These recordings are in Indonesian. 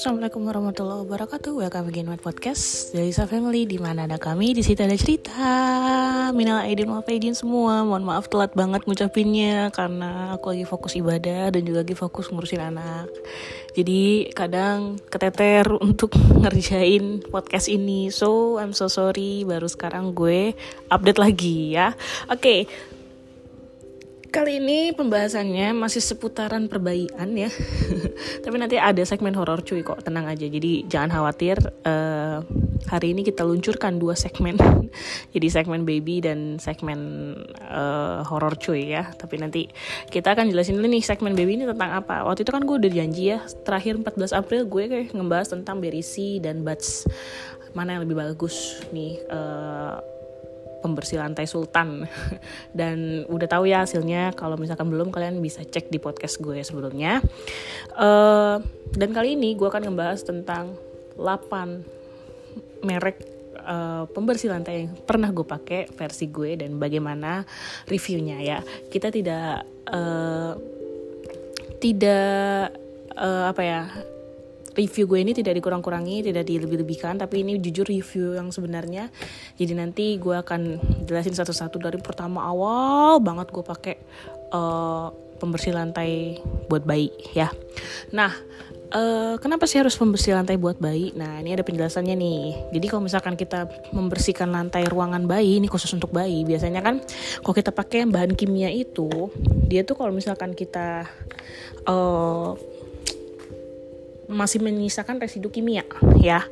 Assalamualaikum warahmatullahi wabarakatuh. Welcome again my podcast dari Sa Family di mana ada kami di situ ada cerita. Minal aidin wal faizin semua. Mohon maaf telat banget ngucapinnya karena aku lagi fokus ibadah dan juga lagi fokus ngurusin anak. Jadi kadang keteter untuk ngerjain podcast ini. So I'm so sorry baru sekarang gue update lagi ya. Oke, okay, Kali ini pembahasannya masih seputaran perbaikan ya. Tapi nanti ada segmen horor cuy kok, tenang aja. Jadi jangan khawatir. Uh, hari ini kita luncurkan dua segmen. Jadi segmen baby dan segmen uh, horor cuy ya. Tapi nanti kita akan jelasin dulu nih segmen baby ini tentang apa. Waktu itu kan gue udah janji ya. Terakhir 14 April gue kayak ngebahas tentang berisi dan buds mana yang lebih bagus nih. Uh, pembersih lantai sultan. Dan udah tahu ya hasilnya kalau misalkan belum kalian bisa cek di podcast gue sebelumnya. Uh, dan kali ini gue akan ngebahas tentang 8 merek uh, pembersih lantai yang pernah gue pakai versi gue dan bagaimana reviewnya ya. Kita tidak uh, tidak uh, apa ya review gue ini tidak dikurang-kurangi, tidak dilebih-lebihkan, tapi ini jujur review yang sebenarnya. Jadi nanti gue akan jelasin satu-satu dari pertama awal banget gue pakai uh, pembersih lantai buat bayi ya. Nah, uh, kenapa sih harus pembersih lantai buat bayi? Nah, ini ada penjelasannya nih. Jadi kalau misalkan kita membersihkan lantai ruangan bayi, ini khusus untuk bayi, biasanya kan kalau kita pakai bahan kimia itu, dia tuh kalau misalkan kita uh, masih menyisakan residu kimia ya.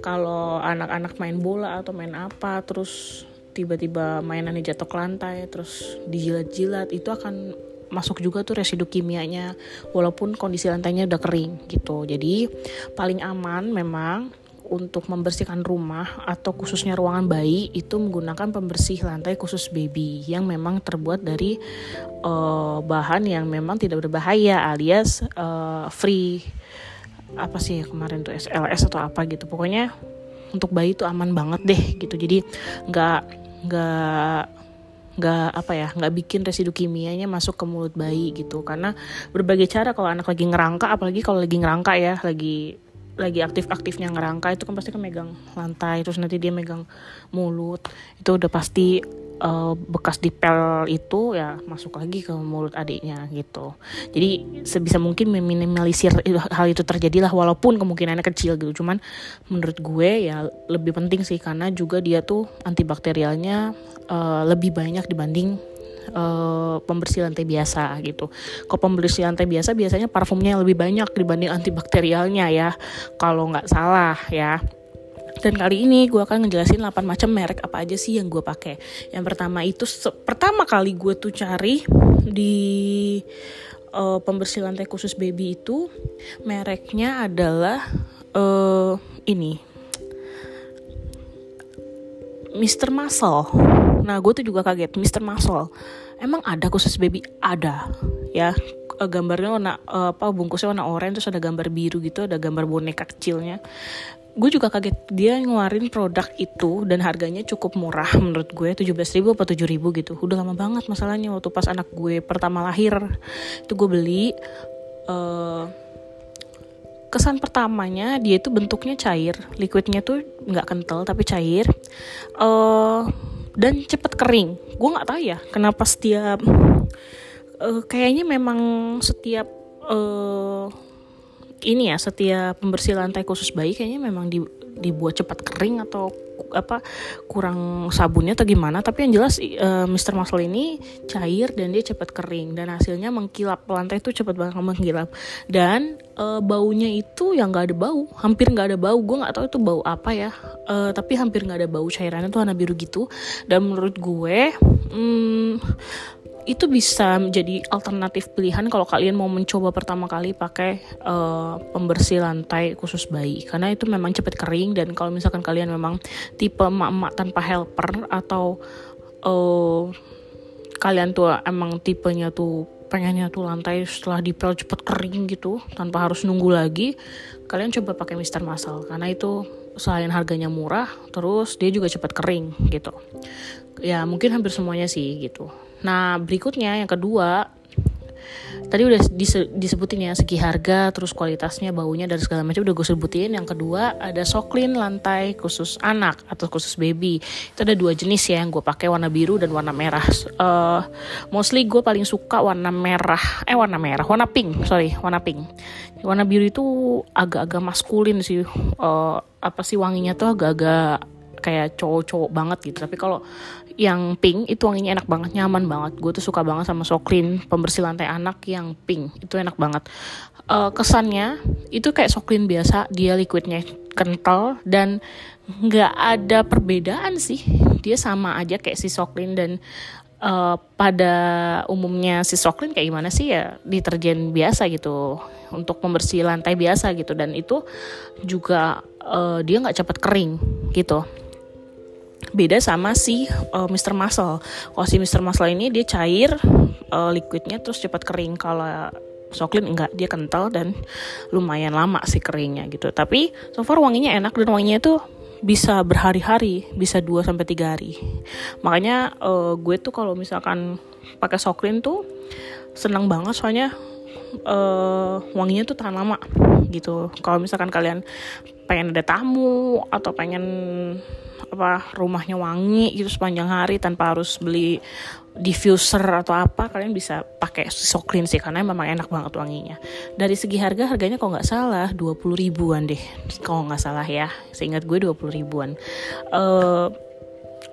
Kalau anak-anak main bola atau main apa terus tiba-tiba mainannya jatuh ke lantai terus dijilat-jilat itu akan masuk juga tuh residu kimianya. Walaupun kondisi lantainya udah kering gitu. Jadi paling aman memang untuk membersihkan rumah atau khususnya ruangan bayi itu menggunakan pembersih lantai khusus baby yang memang terbuat dari uh, bahan yang memang tidak berbahaya alias uh, free apa sih ya kemarin tuh SLS atau apa gitu. Pokoknya untuk bayi tuh aman banget deh gitu. Jadi nggak nggak nggak apa ya nggak bikin residu kimianya masuk ke mulut bayi gitu. Karena berbagai cara kalau anak lagi ngerangka apalagi kalau lagi ngerangka ya lagi lagi aktif-aktifnya ngerangka itu kan pasti kan megang lantai terus nanti dia megang mulut. Itu udah pasti uh, bekas dipel itu ya masuk lagi ke mulut adiknya gitu. Jadi sebisa mungkin meminimalisir hal itu terjadilah walaupun kemungkinannya kecil gitu. Cuman menurut gue ya lebih penting sih karena juga dia tuh antibakterialnya uh, lebih banyak dibanding uh, pembersih lantai biasa gitu. Kalau pembersih lantai biasa biasanya parfumnya lebih banyak dibanding antibakterialnya ya. Kalau nggak salah ya. Dan kali ini gue akan ngejelasin 8 macam merek apa aja sih yang gue pakai. Yang pertama itu pertama kali gue tuh cari di uh, pembersih lantai khusus baby itu mereknya adalah uh, ini Mr. Muscle. Nah, gue tuh juga kaget, Mr. Muscle. Emang ada khusus baby? Ada. Ya, gambarnya warna apa bungkusnya warna oranye terus ada gambar biru gitu, ada gambar boneka kecilnya gue juga kaget dia ngeluarin produk itu dan harganya cukup murah menurut gue 17 ribu atau 7 ribu gitu. Udah lama banget masalahnya waktu pas anak gue pertama lahir. Itu gue beli uh, kesan pertamanya dia itu bentuknya cair liquidnya tuh nggak kental tapi cair uh, dan cepet kering. Gue nggak tahu ya kenapa setiap uh, kayaknya memang setiap uh, ini ya setiap pembersih lantai khusus bayi kayaknya memang di, dibuat cepat kering atau apa kurang sabunnya atau gimana. Tapi yang jelas uh, Mr. Muscle ini cair dan dia cepat kering dan hasilnya mengkilap. Lantai itu cepat banget mengkilap. Dan uh, baunya itu yang nggak ada bau hampir nggak ada bau. Gue nggak tahu itu bau apa ya. Uh, tapi hampir nggak ada bau cairannya tuh warna biru gitu. Dan menurut gue hmm, itu bisa menjadi alternatif pilihan kalau kalian mau mencoba pertama kali pakai uh, pembersih lantai khusus bayi. Karena itu memang cepat kering dan kalau misalkan kalian memang tipe emak-emak tanpa helper atau uh, kalian tuh emang tipenya tuh pengennya tuh lantai setelah dipel cepet kering gitu tanpa harus nunggu lagi kalian coba pakai Mister Muscle. Karena itu selain harganya murah terus dia juga cepat kering gitu. Ya mungkin hampir semuanya sih gitu Nah, berikutnya yang kedua, tadi udah disebutin ya segi harga terus kualitasnya baunya dan segala macam udah gue sebutin. Yang kedua ada soklin lantai khusus anak atau khusus baby. Itu ada dua jenis ya yang gue pakai warna biru dan warna merah. Uh, mostly gue paling suka warna merah eh warna merah warna pink sorry warna pink. Warna biru itu agak-agak maskulin sih uh, apa sih wanginya tuh agak-agak kayak cowok-cowok banget gitu. Tapi kalau yang pink itu wanginya enak banget nyaman banget. Gue tuh suka banget sama Soklin pembersih lantai anak yang pink itu enak banget. Uh, kesannya itu kayak Soklin biasa dia liquidnya kental dan nggak ada perbedaan sih. Dia sama aja kayak si Soklin dan uh, pada umumnya si Soklin kayak gimana sih ya deterjen biasa gitu untuk pembersih lantai biasa gitu. Dan itu juga uh, dia nggak cepat kering gitu beda sama si uh, Mr. Muscle. Kalau si Mr. Muscle ini dia cair uh, liquidnya terus cepat kering. Kalau Soklin enggak, dia kental dan lumayan lama sih keringnya gitu. Tapi so far wanginya enak dan wanginya itu bisa berhari-hari, bisa 2 sampai 3 hari. Makanya uh, gue tuh kalau misalkan pakai Soklin tuh senang banget soalnya uh, wanginya tuh tahan lama gitu. Kalau misalkan kalian pengen ada tamu atau pengen apa rumahnya wangi gitu sepanjang hari tanpa harus beli diffuser atau apa kalian bisa pakai soklin sih karena memang enak banget wanginya. Dari segi harga harganya kalau nggak salah 20 ribuan deh kalau nggak salah ya. Seingat gue 20 ribuan. Uh,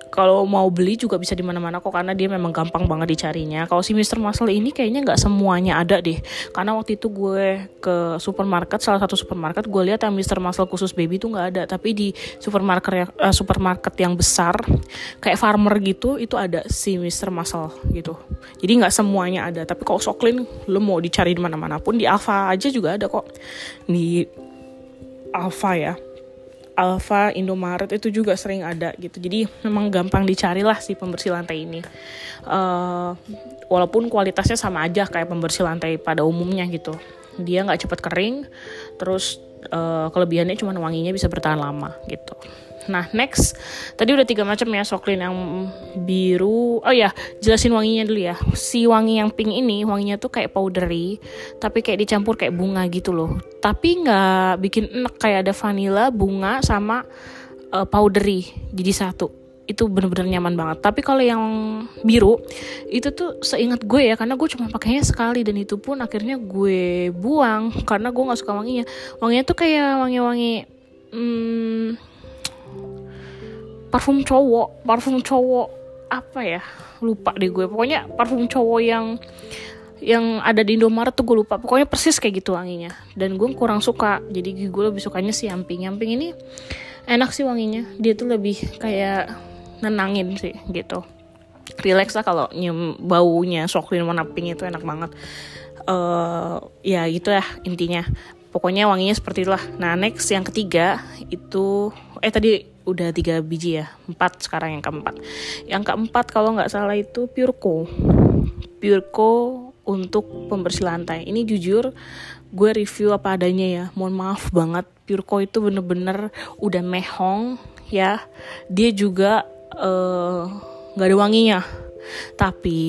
kalau mau beli juga bisa di mana-mana kok karena dia memang gampang banget dicarinya. Kalau si Mr. Muscle ini kayaknya nggak semuanya ada deh. Karena waktu itu gue ke supermarket, salah satu supermarket, gue lihat yang Mr. Muscle khusus baby itu nggak ada. Tapi di supermarket yang uh, supermarket yang besar kayak farmer gitu itu ada si Mr. Muscle gitu. Jadi nggak semuanya ada. Tapi kalau Soklin lo mau dicari di mana-mana pun di Alfa aja juga ada kok. Di Alfa ya Alfa, Indomaret itu juga sering ada gitu. Jadi memang gampang dicari lah si pembersih lantai ini. Uh, walaupun kualitasnya sama aja kayak pembersih lantai pada umumnya gitu. Dia nggak cepat kering, terus uh, kelebihannya cuma wanginya bisa bertahan lama gitu. Nah, next. Tadi udah tiga macam ya Soklin yang biru. Oh ya, jelasin wanginya dulu ya. Si wangi yang pink ini wanginya tuh kayak powdery, tapi kayak dicampur kayak bunga gitu loh. Tapi nggak bikin enak kayak ada vanilla, bunga sama uh, powdery jadi satu. Itu bener-bener nyaman banget. Tapi kalau yang biru itu tuh seingat gue ya karena gue cuma pakainya sekali dan itu pun akhirnya gue buang karena gue nggak suka wanginya. Wanginya tuh kayak wangi-wangi hmm, parfum cowok parfum cowok apa ya? Lupa deh gue. Pokoknya parfum cowok yang yang ada di Indomaret tuh gue lupa. Pokoknya persis kayak gitu wanginya. Dan gue kurang suka. Jadi gue lebih sukanya si yamping yamping ini enak sih wanginya. Dia tuh lebih kayak nenangin sih gitu. Relax lah kalau nyium baunya soklin warna pink itu enak banget. Uh, ya gitu ya intinya. Pokoknya wanginya seperti itulah. Nah next yang ketiga itu eh tadi udah tiga biji ya empat sekarang yang keempat. Yang keempat kalau nggak salah itu Pureco Pureco untuk pembersih lantai. Ini jujur gue review apa adanya ya. Mohon maaf banget Pureco itu bener-bener udah mehong ya. Dia juga eh, nggak uh, ada wanginya. Tapi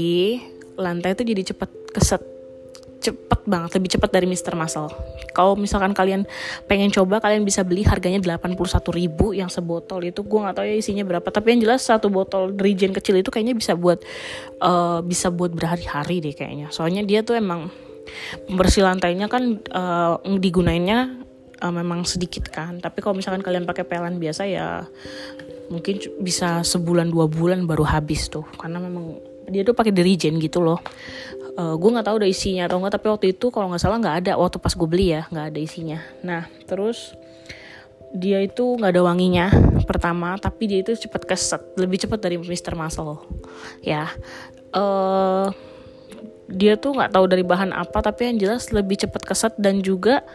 lantai itu jadi cepet keset cepet banget lebih cepat dari Mr. Muscle. Kalau misalkan kalian pengen coba kalian bisa beli harganya 81 ribu yang sebotol itu. Gue nggak tahu ya isinya berapa tapi yang jelas satu botol Regen kecil itu kayaknya bisa buat uh, bisa buat berhari-hari deh kayaknya. Soalnya dia tuh emang bersih lantainya kan uh, digunainnya uh, memang sedikit kan. Tapi kalau misalkan kalian pakai pelan biasa ya mungkin bisa sebulan dua bulan baru habis tuh. Karena memang dia tuh pakai dirijen gitu loh uh, gue nggak tahu ada isinya atau enggak tapi waktu itu kalau nggak salah nggak ada waktu pas gue beli ya nggak ada isinya nah terus dia itu nggak ada wanginya pertama tapi dia itu cepat keset lebih cepat dari Mr. Muscle ya uh, dia tuh nggak tahu dari bahan apa tapi yang jelas lebih cepat keset dan juga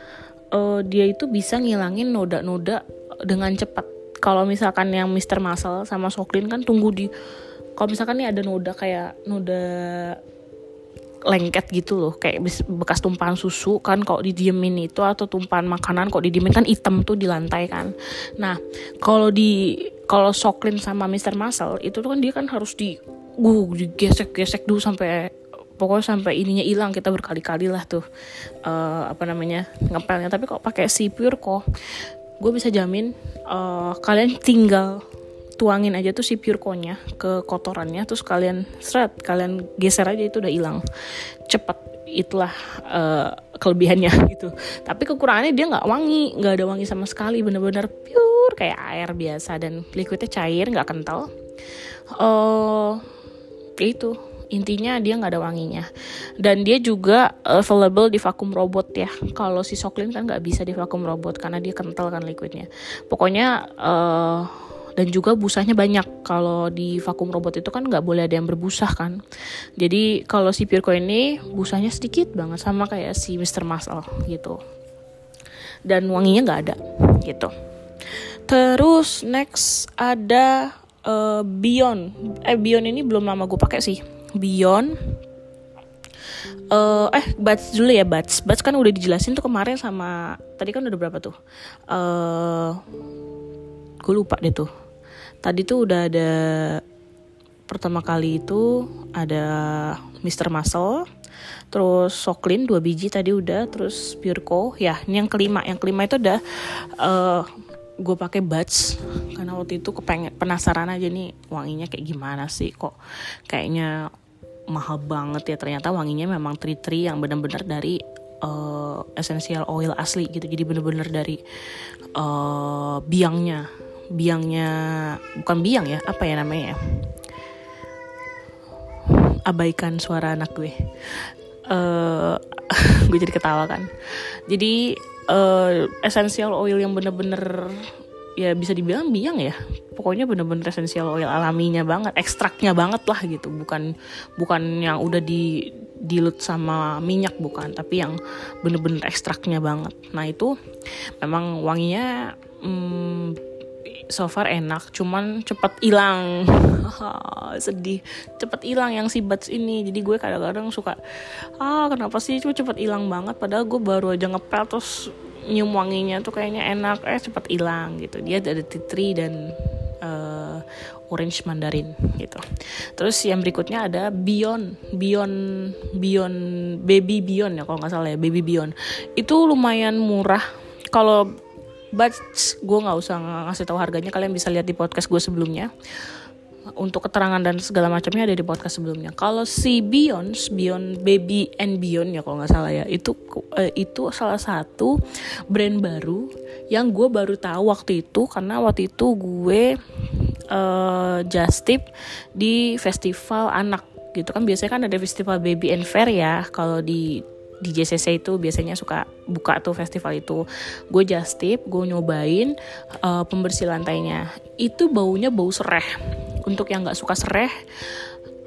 uh, dia itu bisa ngilangin noda-noda dengan cepat kalau misalkan yang Mr. Muscle sama Soklin kan tunggu di kalau misalkan nih ada noda kayak noda lengket gitu loh kayak bekas tumpahan susu kan kalau didiemin itu atau tumpahan makanan kok didiemin kan hitam tuh di lantai kan nah kalau di kalau Soklin sama Mr. Muscle itu tuh kan dia kan harus di uh digesek-gesek dulu sampai pokoknya sampai ininya hilang kita berkali-kali lah tuh uh, apa namanya ngepelnya tapi kok pakai si pure kok gue bisa jamin uh, kalian tinggal tuangin aja tuh si pure konya ke kotorannya terus kalian seret kalian geser aja itu udah hilang. Cepet itulah uh, kelebihannya gitu. Tapi kekurangannya dia nggak wangi nggak ada wangi sama sekali bener-bener pure kayak air biasa dan liquidnya cair nggak kental. Uh, itu intinya dia nggak ada wanginya. Dan dia juga available di vakum robot ya. Kalau si Soklin kan nggak bisa di vakum robot karena dia kental kan liquidnya. Pokoknya uh, dan juga busanya banyak. Kalau di vakum robot itu kan nggak boleh ada yang berbusa kan. Jadi kalau si Purko ini busanya sedikit banget sama kayak si Mr. Muscle gitu. Dan wanginya nggak ada gitu. Terus next ada uh, Beyond eh Beyond ini belum lama gue pakai sih. Beyond uh, eh Buds dulu ya Buds. Buds kan udah dijelasin tuh kemarin sama tadi kan udah berapa tuh? Uh, eh, gue lupa deh tuh tadi tuh udah ada pertama kali itu ada Mr. Muscle terus Soklin dua biji tadi udah terus Pureco ya ini yang kelima. Yang kelima itu udah uh, gue pakai buds karena waktu itu kepengen penasaran aja nih wanginya kayak gimana sih kok kayaknya mahal banget ya. Ternyata wanginya memang tri tri yang benar-benar dari uh, essential oil asli gitu. Jadi benar-benar dari uh, biangnya biangnya bukan biang ya apa ya namanya ya? Abaikan suara anak gue. Uh, gue jadi ketawa kan. Jadi uh, essential oil yang bener-bener ya bisa dibilang biang ya. Pokoknya bener-bener essential oil alaminya banget ekstraknya banget lah gitu. Bukan bukan yang udah di dilut sama minyak bukan. Tapi yang bener-bener ekstraknya banget. Nah itu memang wanginya hmm, so far enak cuman cepet hilang. Sedih. Cepet hilang yang si buds ini. Jadi gue kadang-kadang suka ah kenapa sih cuma cepet hilang banget? Padahal gue baru aja ngepel terus nyium wanginya tuh kayaknya enak. Eh cepat hilang gitu. Dia ada titri dan uh, orange mandarin gitu. Terus yang berikutnya ada Beyond Beyond Beyond Baby Beyond ya kalau nggak salah ya Baby Beyond. Itu lumayan murah. Kalau but gue nggak usah ngasih tahu harganya. Kalian bisa lihat di podcast gue sebelumnya. Untuk keterangan dan segala macamnya ada di podcast sebelumnya. Kalau si Beyond, Beyond Baby and Beyond ya kalau nggak salah ya, itu uh, itu salah satu brand baru yang gue baru tahu waktu itu. Karena waktu itu gue uh, just tip di festival anak gitu kan. Biasanya kan ada festival baby and fair ya kalau di di JCC itu biasanya suka buka tuh festival itu. Gue just tip gue nyobain uh, pembersih lantainya. Itu baunya bau sereh. Untuk yang nggak suka sereh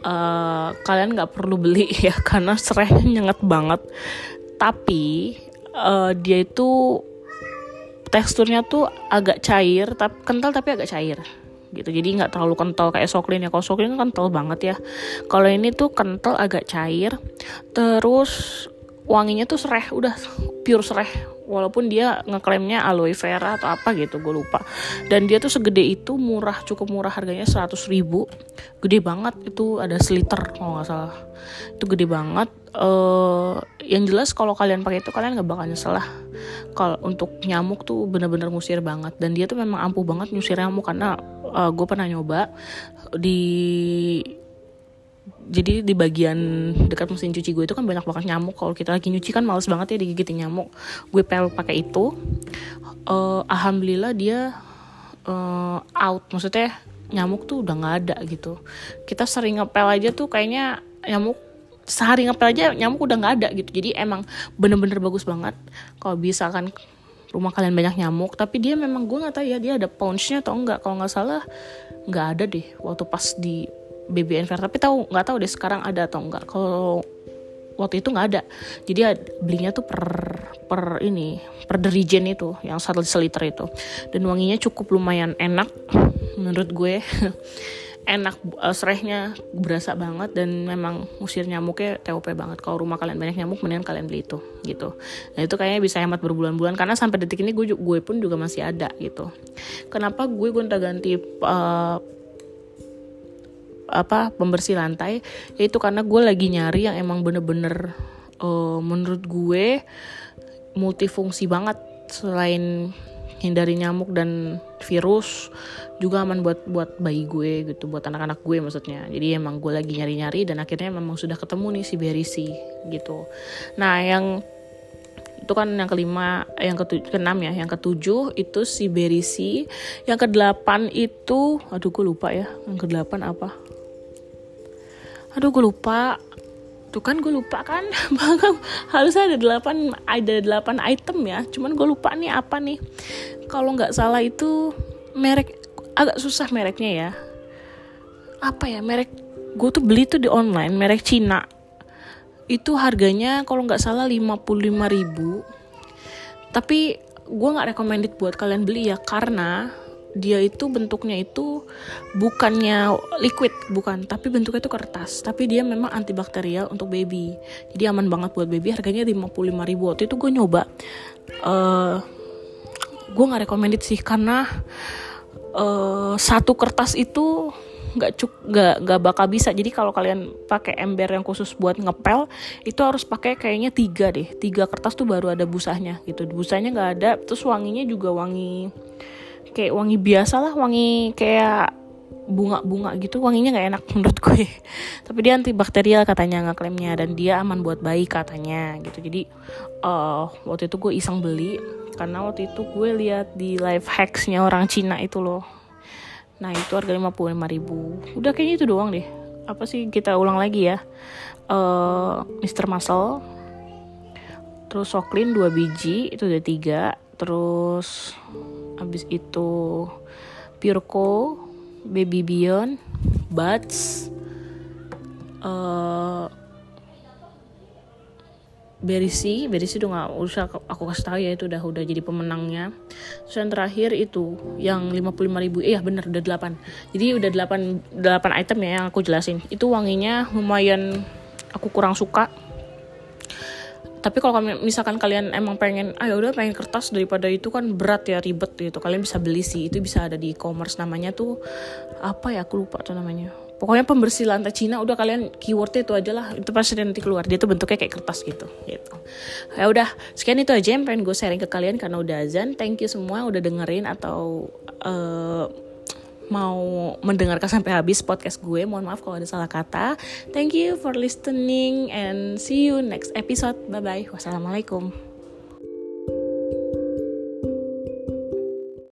uh, kalian nggak perlu beli ya karena serehnya nyengat banget. Tapi uh, dia itu teksturnya tuh agak cair tapi kental tapi agak cair gitu. Jadi nggak terlalu kental kayak soklin ya. Kalau soklin kan kental banget ya. Kalau ini tuh kental agak cair. Terus wanginya tuh sereh udah pure sereh. Walaupun dia ngeklaimnya aloe vera atau apa gitu gue lupa. Dan dia tuh segede itu murah cukup murah harganya 100 ribu. Gede banget itu ada seliter kalau nggak salah. Itu gede banget. Uh, yang jelas kalau kalian pakai itu kalian nggak bakal nyesel lah. Kalau untuk nyamuk tuh bener-bener ngusir banget. Dan dia tuh memang ampuh banget ngusir nyamuk karena uh, gue pernah nyoba di jadi di bagian dekat mesin cuci gue itu kan banyak banget nyamuk. Kalau kita lagi nyuci kan males banget ya digigitin nyamuk. Gue pel pakai itu. Uh, alhamdulillah dia uh, out. Maksudnya nyamuk tuh udah nggak ada gitu. Kita sering ngepel aja tuh kayaknya nyamuk sehari ngepel aja nyamuk udah nggak ada gitu. Jadi emang bener-bener bagus banget. Kalau bisa kan rumah kalian banyak nyamuk. Tapi dia memang gue nggak tahu ya dia ada pouchnya atau enggak kalau nggak salah nggak ada deh waktu pas di BBN Fair. Tapi tahu nggak tahu deh sekarang ada atau enggak kalau waktu itu nggak ada. Jadi belinya tuh per per ini per derijen itu yang satu seliter itu. Dan wanginya cukup lumayan enak menurut gue. Enak uh, serehnya berasa banget dan memang musir nyamuknya TOP banget. Kalau rumah kalian banyak nyamuk mendingan kalian beli itu gitu. Nah itu kayaknya bisa hemat berbulan-bulan karena sampai detik ini gue gue pun juga masih ada gitu. Kenapa gue gonta ganti uh, apa pembersih lantai yaitu karena gue lagi nyari yang emang bener-bener uh, menurut gue multifungsi banget selain hindari nyamuk dan virus juga aman buat buat bayi gue gitu buat anak-anak gue maksudnya. Jadi emang gue lagi nyari-nyari dan akhirnya memang sudah ketemu nih si berisi gitu. Nah yang itu kan yang kelima yang ketujuh keenam ya yang ketujuh itu si berisi yang kedelapan itu aduh gue lupa ya yang kedelapan apa aduh gue lupa. Tuh kan gue lupa kan? Harusnya ada delapan ada delapan item ya. Cuman gue lupa nih apa nih. Kalau nggak salah itu merek agak susah mereknya ya. Apa ya merek gue tuh beli tuh di online merek Cina. Itu harganya kalau nggak salah 55 ribu. Tapi gue nggak recommended buat kalian beli ya karena dia itu bentuknya itu bukannya liquid bukan tapi bentuknya itu kertas. Tapi dia memang antibakterial untuk baby. Jadi aman banget buat baby harganya 55 ribu. Waktu itu gue nyoba uh, gue nggak recommended sih karena uh, satu kertas itu nggak cuk nggak nggak bakal bisa. Jadi kalau kalian pakai ember yang khusus buat ngepel itu harus pakai kayaknya tiga deh. Tiga kertas tuh baru ada busanya gitu. Busanya nggak ada terus wanginya juga wangi kayak wangi biasa lah wangi kayak bunga-bunga gitu. Wanginya nggak enak menurut gue. Tapi dia antibakterial katanya ngeklaimnya. Dan dia aman buat bayi katanya gitu. Jadi uh, waktu itu gue iseng beli. Karena waktu itu gue lihat di live hacksnya orang Cina itu loh. Nah itu harga 55 ribu. Udah kayaknya itu doang deh. Apa sih kita ulang lagi ya. Uh, Mr. Muscle. Terus Soklin 2 biji itu udah tiga terus habis itu Pureco Baby Beyond Buds uh, Berisi, Berisi udah gak usah aku kasih tahu ya itu udah udah jadi pemenangnya. Terus yang terakhir itu yang 55 ribu, iya bener udah 8 Jadi udah 8 8 item ya yang aku jelasin. Itu wanginya lumayan aku kurang suka tapi kalau misalkan kalian emang pengen ayo ah, udah pengen kertas daripada itu kan berat ya ribet gitu. Kalian bisa beli sih itu bisa ada di e-commerce. Namanya tuh apa ya aku lupa tuh namanya. Pokoknya pembersih lantai Cina udah kalian keywordnya itu aja lah itu pasti nanti keluar. Dia tuh bentuknya kayak kertas gitu gitu. Ya udah sekian itu aja yang pengen gue sharing ke kalian karena udah azan. Thank you semua udah dengerin atau uh, mau mendengarkan sampai habis podcast gue. Mohon maaf kalau ada salah kata. Thank you for listening and see you next episode. Bye bye. Wassalamualaikum.